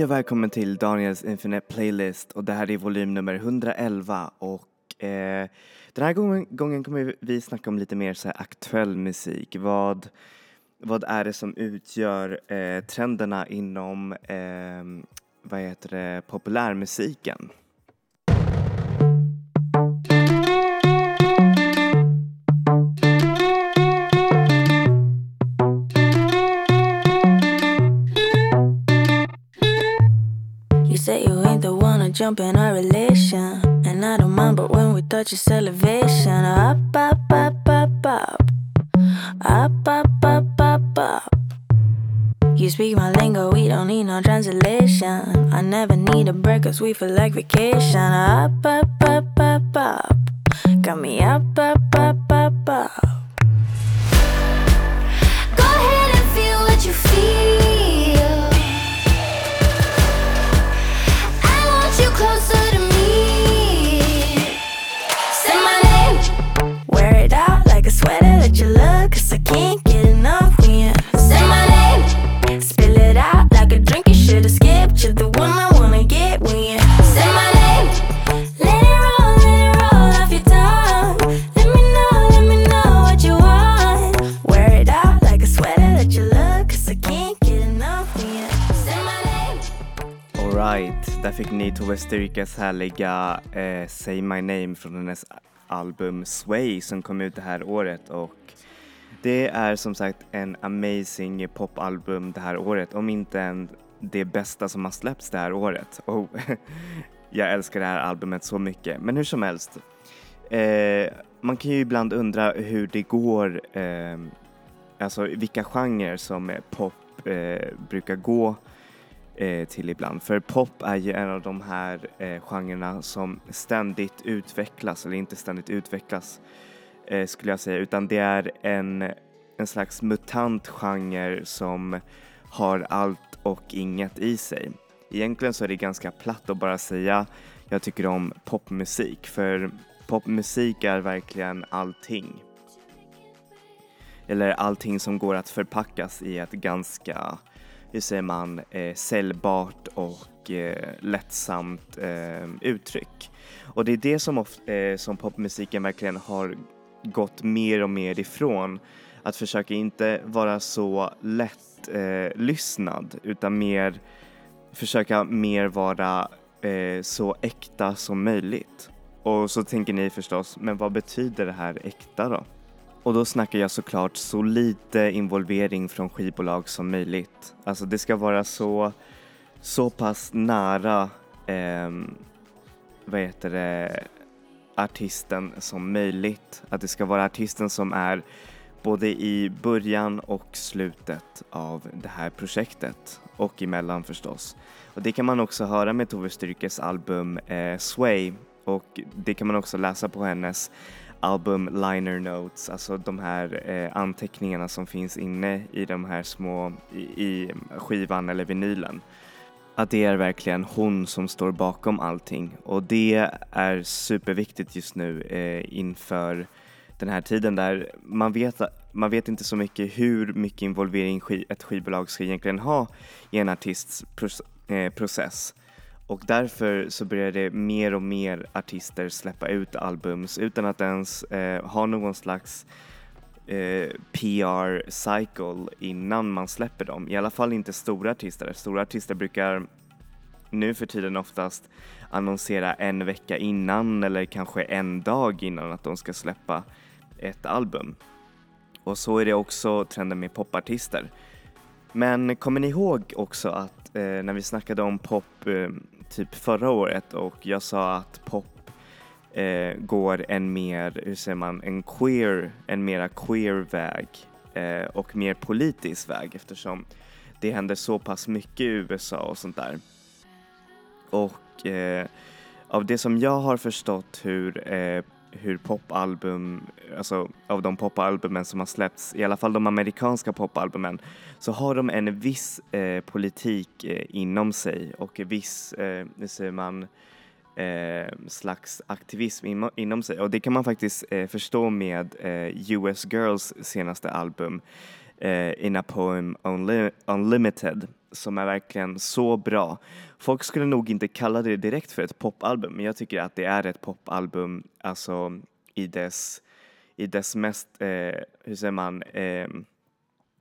Hej och välkommen till Daniels Infinite Playlist och det här är volym nummer 111 och eh, den här gången, gången kommer vi snacka om lite mer så här aktuell musik. Vad, vad är det som utgör eh, trenderna inom eh, vad heter det, populärmusiken? Say you ain't the one to jump in our relation. And I don't mind, but when we touch it's elevation. Up, up, up, up, up. Up, up, up, up, up. You speak my lingo, we don't need no translation. I never need a break, cause we feel like vacation. Up, up, up, up, up. Got me up, up, up, up, up. Go ahead and feel what you feel. Can't get enough when you Say my name. spill it out like a drink you should've skipped. You're the one I wanna get when you Say my name. let it roll, let it roll off your tongue. Let me know, let me know what you want. Wear it out like a sweater that you love, cause I can't get enough when you Say my name. Alright, där fick ni Tove Styrkas härliga eh, Say My Name från hennes album Sway som kom ut det här året och det är som sagt en amazing popalbum det här året, om inte en, det bästa som har släppts det här året. Oh, jag älskar det här albumet så mycket, men hur som helst. Eh, man kan ju ibland undra hur det går, eh, alltså vilka genrer som eh, pop eh, brukar gå eh, till ibland. För pop är ju en av de här eh, genrerna som ständigt utvecklas, eller inte ständigt utvecklas eh, skulle jag säga, utan det är en, en slags mutant genre som har allt och inget i sig. Egentligen så är det ganska platt att bara säga jag tycker om popmusik, för popmusik är verkligen allting. Eller allting som går att förpackas i ett ganska hur säger man, eh, säljbart och eh, lättsamt eh, uttryck. Och det är det som, of, eh, som popmusiken verkligen har gått mer och mer ifrån. Att försöka inte vara så lätt eh, lyssnad utan mer försöka mer vara eh, så äkta som möjligt. Och så tänker ni förstås, men vad betyder det här äkta då? Och då snackar jag såklart så lite involvering från skivbolag som möjligt. Alltså det ska vara så, så pass nära, eh, vad heter det, artisten som möjligt. Att det ska vara artisten som är både i början och slutet av det här projektet och emellan förstås. Och det kan man också höra med Tove Styrkes album eh, Sway och det kan man också läsa på hennes album liner notes, alltså de här eh, anteckningarna som finns inne i de här små, i, i skivan eller vinylen. Att det är verkligen hon som står bakom allting och det är superviktigt just nu eh, inför den här tiden där man vet, man vet inte så mycket hur mycket involvering ett skivbolag ska egentligen ha i en artists eh, process. Och därför så börjar det mer och mer artister släppa ut albums utan att ens eh, ha någon slags eh, PR-cycle innan man släpper dem. I alla fall inte stora artister. Stora artister brukar nu för tiden oftast annonsera en vecka innan eller kanske en dag innan att de ska släppa ett album. Och så är det också trenden med popartister. Men kommer ni ihåg också att eh, när vi snackade om pop eh, typ förra året och jag sa att pop eh, går en mer, hur säger man, en queer, en mera queer väg eh, och mer politisk väg eftersom det händer så pass mycket i USA och sånt där. Och eh, av det som jag har förstått hur eh, hur popalbum, alltså av de popalbumen som har släppts, i alla fall de amerikanska popalbumen, så har de en viss eh, politik eh, inom sig och en viss, eh, hur säger man, eh, slags aktivism in, inom sig. Och det kan man faktiskt eh, förstå med eh, US Girls senaste album eh, In a Poem Unli- Unlimited som är verkligen så bra. Folk skulle nog inte kalla det direkt för ett popalbum men jag tycker att det är ett popalbum alltså i dess, i dess mest, eh, hur säger man, eh,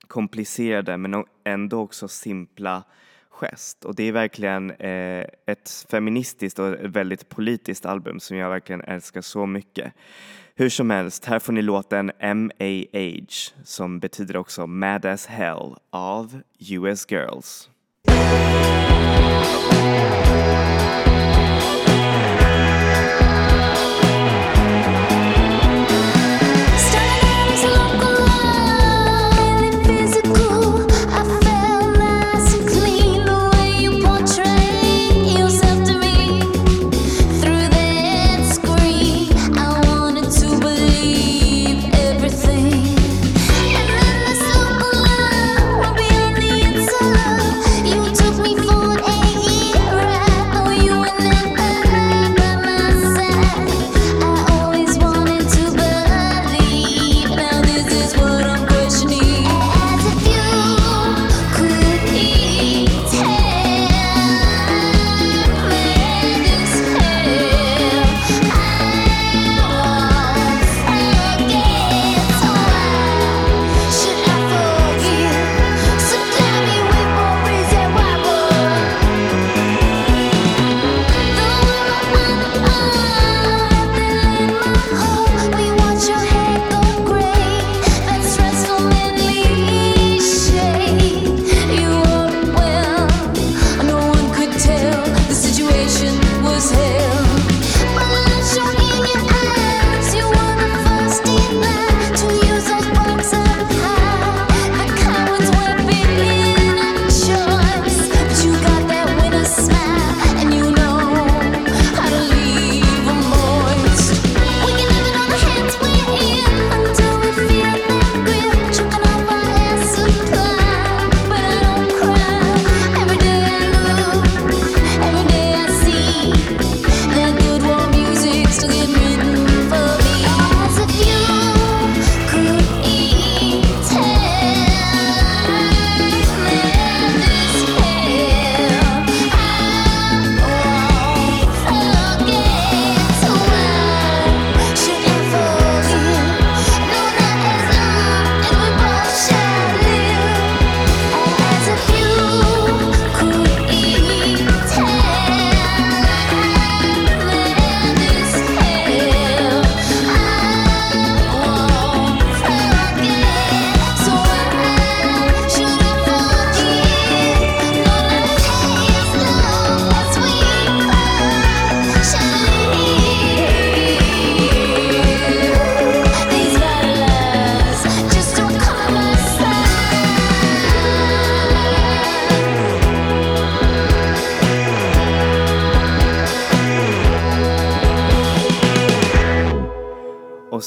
komplicerade men ändå också simpla gest. Och det är verkligen eh, ett feministiskt och väldigt politiskt album som jag verkligen älskar så mycket. Hur som helst, här får ni låten M.A.H som betyder också Mad as Hell av US Girls.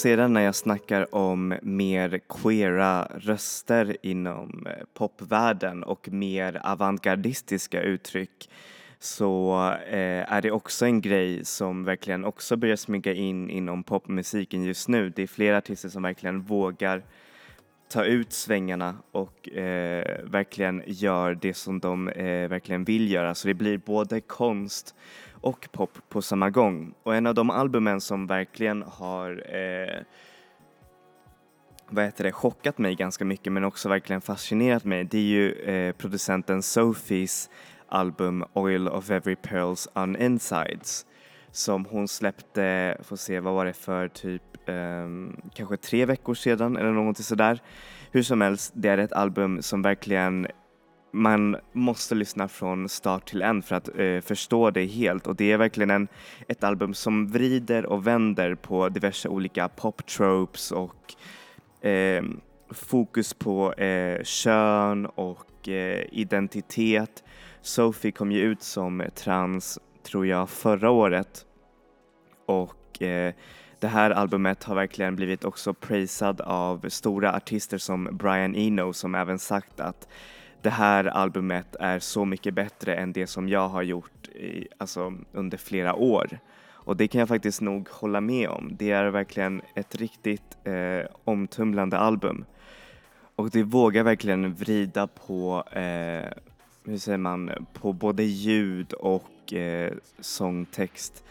Sedan när jag snackar om mer queera röster inom eh, popvärlden och mer avantgardistiska uttryck så eh, är det också en grej som verkligen också börjar smyga in inom popmusiken just nu. Det är flera artister som verkligen vågar ta ut svängarna och eh, verkligen gör det som de eh, verkligen vill göra. Så det blir både konst och pop på samma gång. Och en av de albumen som verkligen har eh, vad heter det, chockat mig ganska mycket men också verkligen fascinerat mig det är ju eh, producenten Sophies album Oil of Every Pearls on Insides som hon släppte, får se vad var det för typ eh, kanske tre veckor sedan eller någonting sådär. Hur som helst, det är ett album som verkligen man måste lyssna från start till end för att eh, förstå det helt och det är verkligen en, ett album som vrider och vänder på diverse olika pop tropes och eh, fokus på eh, kön och eh, identitet. Sophie kom ju ut som trans, tror jag, förra året och eh, det här albumet har verkligen blivit också prisad av stora artister som Brian Eno som även sagt att det här albumet är så mycket bättre än det som jag har gjort i, alltså, under flera år. Och det kan jag faktiskt nog hålla med om. Det är verkligen ett riktigt eh, omtumlande album. Och det vågar verkligen vrida på, eh, hur säger man, på både ljud och eh, sångtext.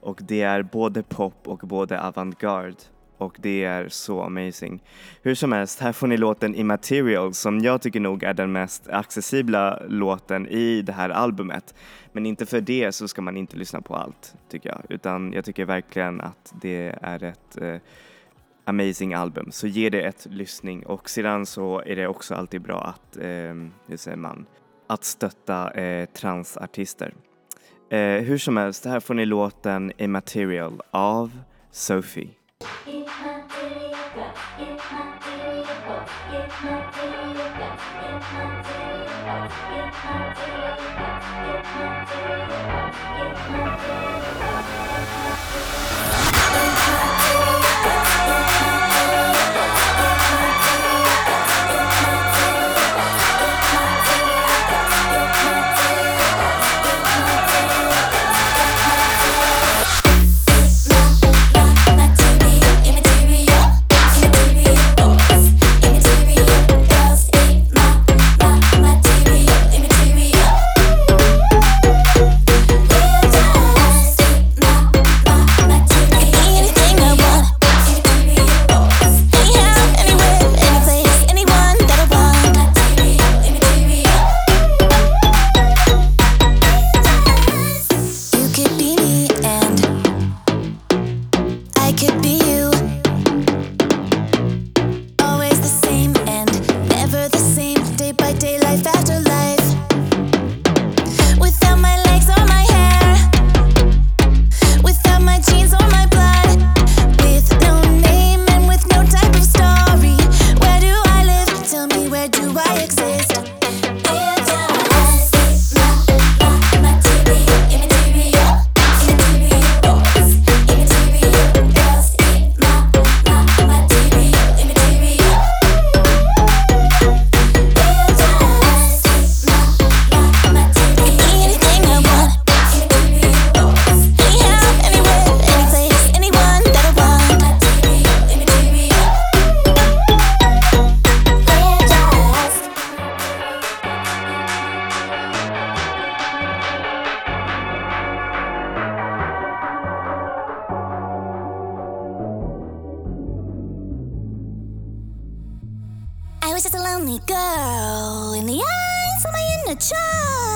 Och det är både pop och både avantgarde och det är så amazing. Hur som helst, här får ni låten Immaterial som jag tycker nog är den mest accessibla låten i det här albumet. Men inte för det så ska man inte lyssna på allt tycker jag, utan jag tycker verkligen att det är ett eh, amazing album. Så ge det ett lyssning och sedan så är det också alltid bra att, eh, hur säger man, att stötta eh, transartister. Eh, hur som helst, här får ni låten Immaterial av Sophie. It's my it's my it's my it's my it's my it's my it's my it's my it's my it's my was just a lonely girl in the eyes of my inner child.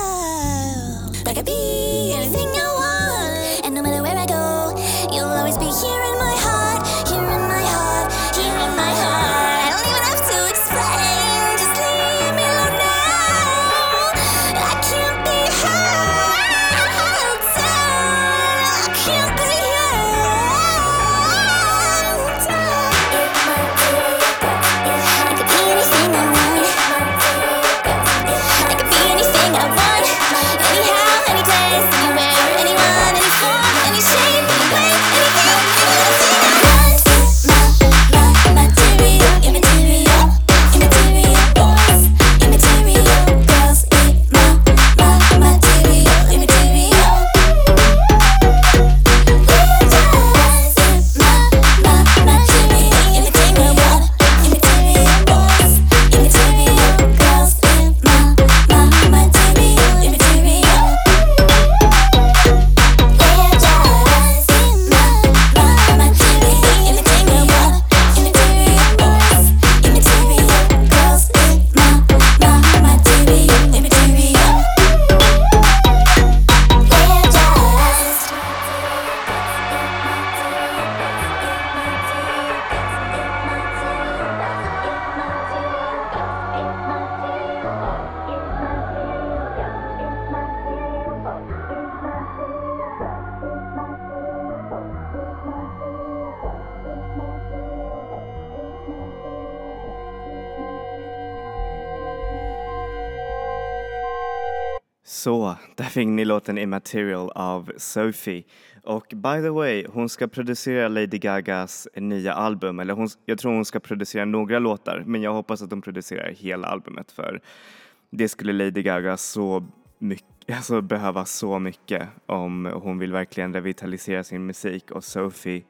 Så, där fick ni låten Immaterial av Sophie. Och by the way, hon ska producera Lady Gagas nya album, eller hon, jag tror hon ska producera några låtar, men jag hoppas att hon producerar hela albumet för det skulle Lady Gaga så mycket, alltså behöva så mycket om hon vill verkligen revitalisera sin musik och Sophie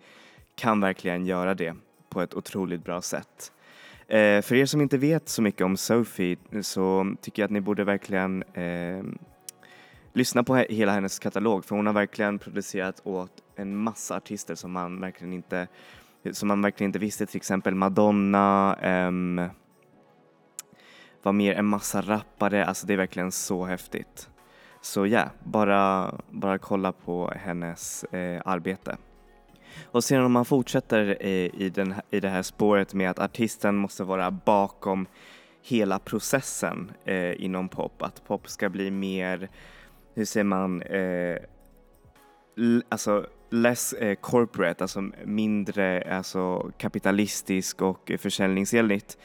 kan verkligen göra det på ett otroligt bra sätt. Eh, för er som inte vet så mycket om Sophie så tycker jag att ni borde verkligen eh, lyssna på he hela hennes katalog för hon har verkligen producerat åt en massa artister som man verkligen inte, som man verkligen inte visste, till exempel Madonna, um, vad mer, en massa rappare, alltså det är verkligen så häftigt. Så ja, yeah, bara, bara kolla på hennes eh, arbete. Och sen om man fortsätter i, i, den, i det här spåret med att artisten måste vara bakom hela processen eh, inom pop, att pop ska bli mer, hur säger man, eh, alltså less eh, corporate, alltså mindre alltså kapitalistisk och försäljningsenligt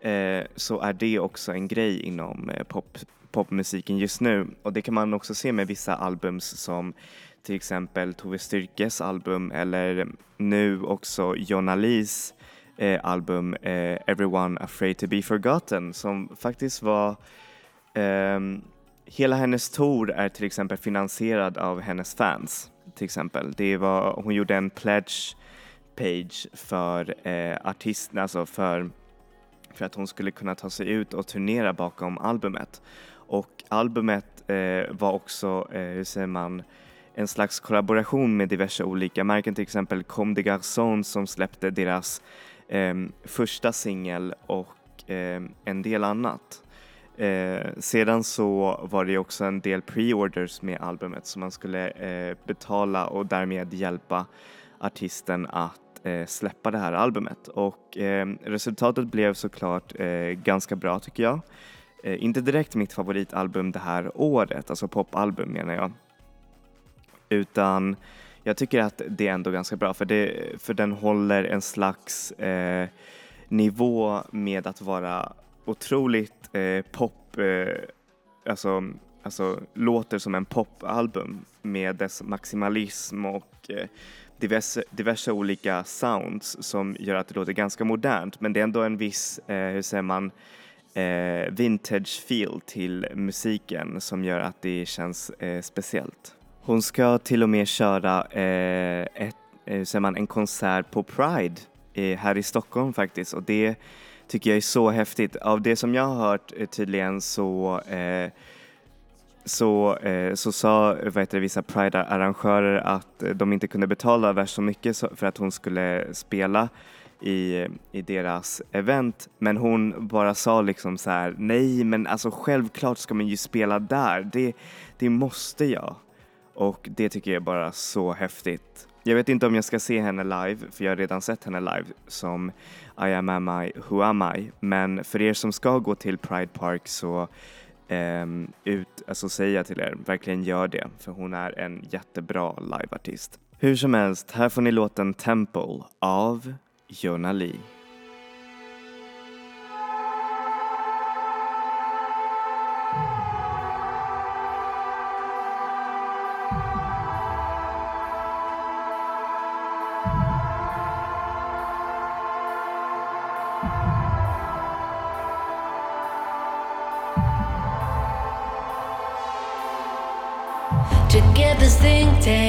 eh, så är det också en grej inom eh, pop, popmusiken just nu. Och det kan man också se med vissa albums som till exempel Tove Styrkes album eller nu också Jonna Lees eh, album eh, Everyone Afraid to be Forgotten som faktiskt var eh, Hela hennes tour är till exempel finansierad av hennes fans till exempel. Det var, hon gjorde en pledge page för eh, artisterna, alltså för, för att hon skulle kunna ta sig ut och turnera bakom albumet. Och albumet eh, var också, eh, hur säger man, en slags kollaboration med diverse olika märken, till exempel Comme des Garçons som släppte deras eh, första singel och eh, en del annat. Eh, sedan så var det också en del pre-orders med albumet som man skulle eh, betala och därmed hjälpa artisten att eh, släppa det här albumet och eh, resultatet blev såklart eh, ganska bra tycker jag. Eh, inte direkt mitt favoritalbum det här året, alltså popalbum menar jag utan jag tycker att det är ändå ganska bra för, det, för den håller en slags eh, nivå med att vara otroligt eh, pop, eh, alltså, alltså låter som en popalbum med dess maximalism och eh, diverse, diverse olika sounds som gör att det låter ganska modernt men det är ändå en viss, eh, hur säger man, eh, vintage feel till musiken som gör att det känns eh, speciellt. Hon ska till och med köra eh, ett, eh, säger man, en konsert på Pride eh, här i Stockholm faktiskt och det tycker jag är så häftigt. Av det som jag har hört eh, tydligen så eh, så, eh, så sa vad heter det, vissa Pride-arrangörer att eh, de inte kunde betala värst så mycket för att hon skulle spela i, i deras event men hon bara sa liksom så här nej men alltså självklart ska man ju spela där, det, det måste jag. Och det tycker jag är bara så häftigt. Jag vet inte om jag ska se henne live, för jag har redan sett henne live som I am am I, who am I. Men för er som ska gå till Pride Park så um, ut, alltså säger jag till er, verkligen gör det, för hon är en jättebra liveartist. Hur som helst, här får ni låten Temple av Jonna Lee. this thing down.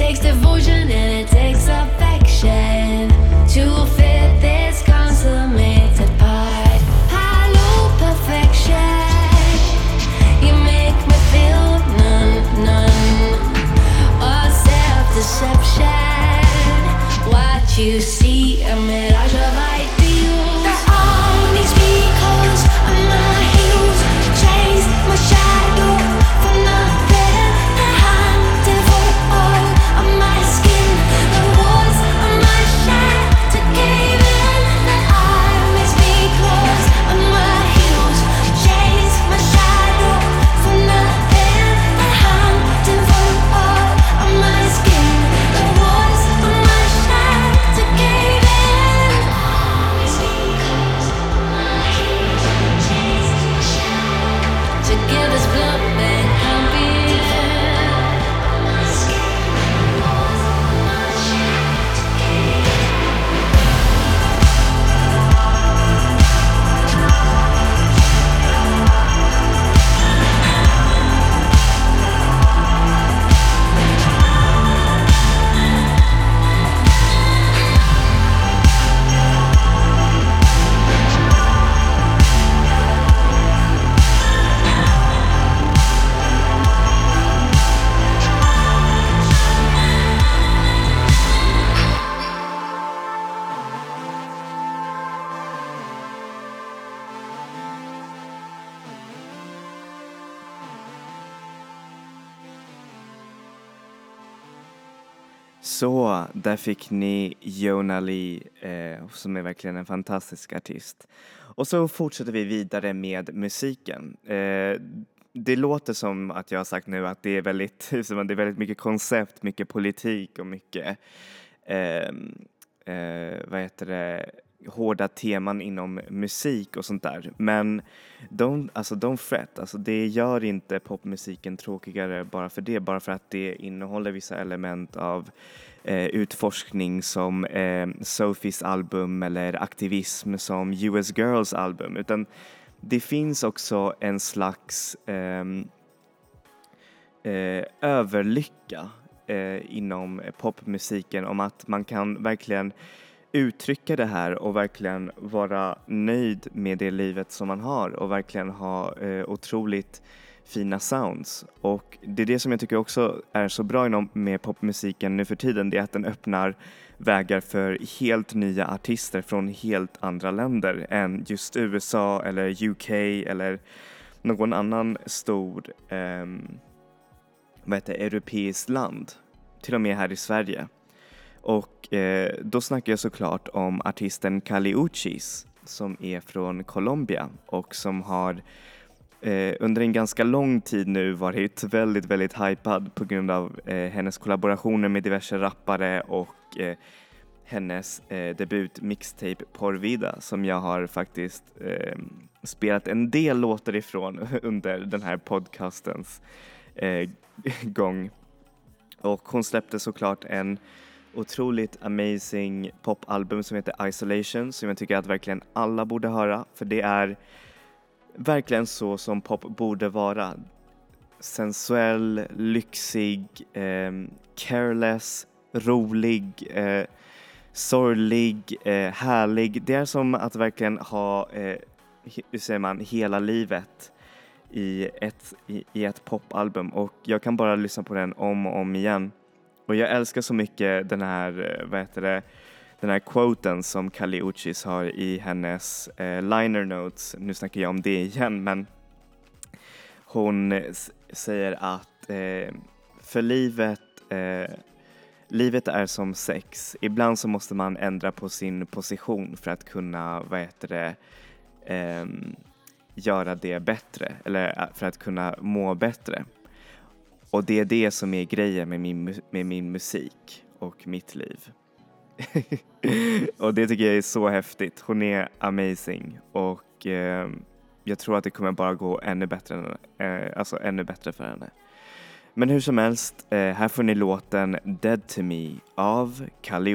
takes devotion and it takes affection to fit this consummated part. Hello, perfection. You make me feel none, none. Or self deception. What you. Där fick ni Jona Lee eh, som är verkligen en fantastisk artist. Och så fortsätter vi vidare med musiken. Eh, det låter som att jag har sagt nu att det är väldigt, det är väldigt mycket koncept, mycket politik och mycket eh, eh, vad heter det, hårda teman inom musik och sånt där. Men don't, alltså don't fret, alltså det gör inte popmusiken tråkigare bara för det, bara för att det innehåller vissa element av eh, utforskning som eh, Sophies album eller aktivism som US Girls album, utan det finns också en slags eh, eh, överlycka eh, inom popmusiken om att man kan verkligen uttrycka det här och verkligen vara nöjd med det livet som man har och verkligen ha eh, otroligt fina sounds. Och det är det som jag tycker också är så bra inom med popmusiken nu för tiden, det är att den öppnar vägar för helt nya artister från helt andra länder än just USA eller UK eller någon annan stor eh, vad heter, europeiskt land, till och med här i Sverige. Och eh, då snackar jag såklart om artisten Kali Uchis som är från Colombia och som har eh, under en ganska lång tid nu varit väldigt, väldigt hypad på grund av eh, hennes kollaborationer med diverse rappare och eh, hennes eh, debut mixtape Porvida som jag har faktiskt eh, spelat en del låtar ifrån under den här podcastens eh, gång. Och hon släppte såklart en otroligt amazing popalbum som heter Isolation som jag tycker att verkligen alla borde höra för det är verkligen så som pop borde vara. Sensuell, lyxig, eh, careless, rolig, eh, sorglig, eh, härlig. Det är som att verkligen ha, eh, hur säger man, hela livet i ett, i, i ett popalbum och jag kan bara lyssna på den om och om igen. Och jag älskar så mycket den här, eh, vad heter det, den här quoten som Kali Uchis har i hennes eh, liner notes. Nu snackar jag om det igen men hon säger att eh, för livet, eh, livet är som sex. Ibland så måste man ändra på sin position för att kunna, vad heter det, eh, göra det bättre eller eh, för att kunna må bättre. Och det är det som är grejen med min, med min musik och mitt liv. och det tycker jag är så häftigt. Hon är amazing och eh, jag tror att det kommer bara gå ännu bättre, än, eh, alltså ännu bättre för henne. Men hur som helst, eh, här får ni låten Dead to me av Kali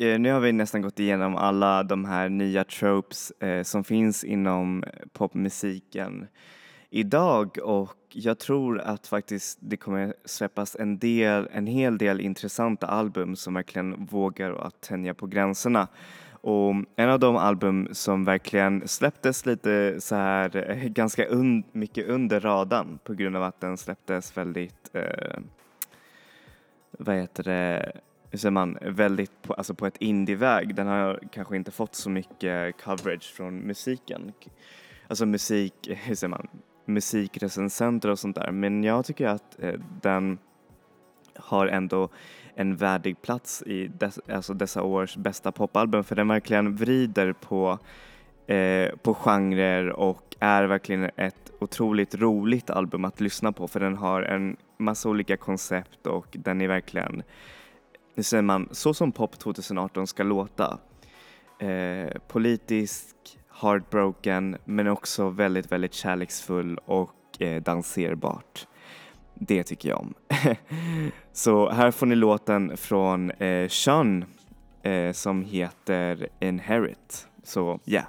Eh, nu har vi nästan gått igenom alla de här nya tropes eh, som finns inom popmusiken idag och jag tror att faktiskt det kommer släppas en, del, en hel del intressanta album som verkligen vågar att tänja på gränserna. Och en av de album som verkligen släpptes lite så här eh, ganska un, mycket under radarn på grund av att den släpptes väldigt, eh, vad heter det, hur säger man, väldigt på, alltså på ett indieväg. Den har kanske inte fått så mycket coverage från musiken. Alltså musik, hur säger man, musikrecensenter och sånt där. Men jag tycker att eh, den har ändå en värdig plats i des, alltså dessa års bästa popalbum för den verkligen vrider på, eh, på genrer och är verkligen ett otroligt roligt album att lyssna på för den har en massa olika koncept och den är verkligen, nu säger man, så som pop 2018 ska låta. Eh, politisk, heartbroken men också väldigt, väldigt kärleksfull och eh, danserbart. Det tycker jag om. Så här får ni låten från eh, Sean eh, som heter Inherit. Så ja, yeah.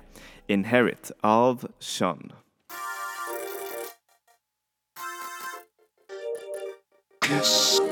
Inherit av Sean. Kiss.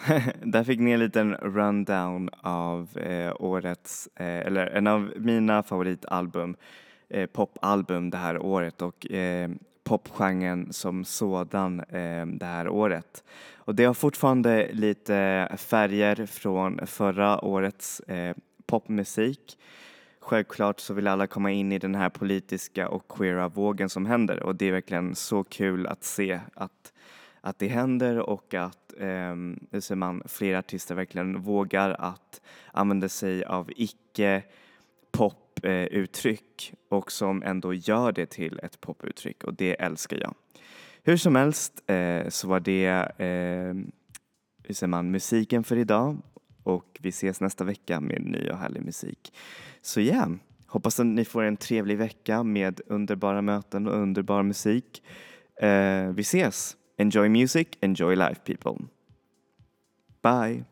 där fick ni en liten rundown av eh, årets, eh, eller en av mina favoritalbum, eh, popalbum det här året och eh, popgenren som sådan eh, det här året. Och det har fortfarande lite färger från förra årets eh, popmusik. Självklart så vill alla komma in i den här politiska och queera vågen som händer och det är verkligen så kul att se att, att det händer och att Ehm, hur säger man, fler artister verkligen vågar att använda sig av icke poputtryck eh, och som ändå gör det till ett poputtryck och det älskar jag. Hur som helst eh, så var det eh, hur säger man, musiken för idag och vi ses nästa vecka med ny och härlig musik. Så ja, yeah, hoppas att ni får en trevlig vecka med underbara möten och underbar musik. Eh, vi ses! Enjoy music, enjoy life people. Bye!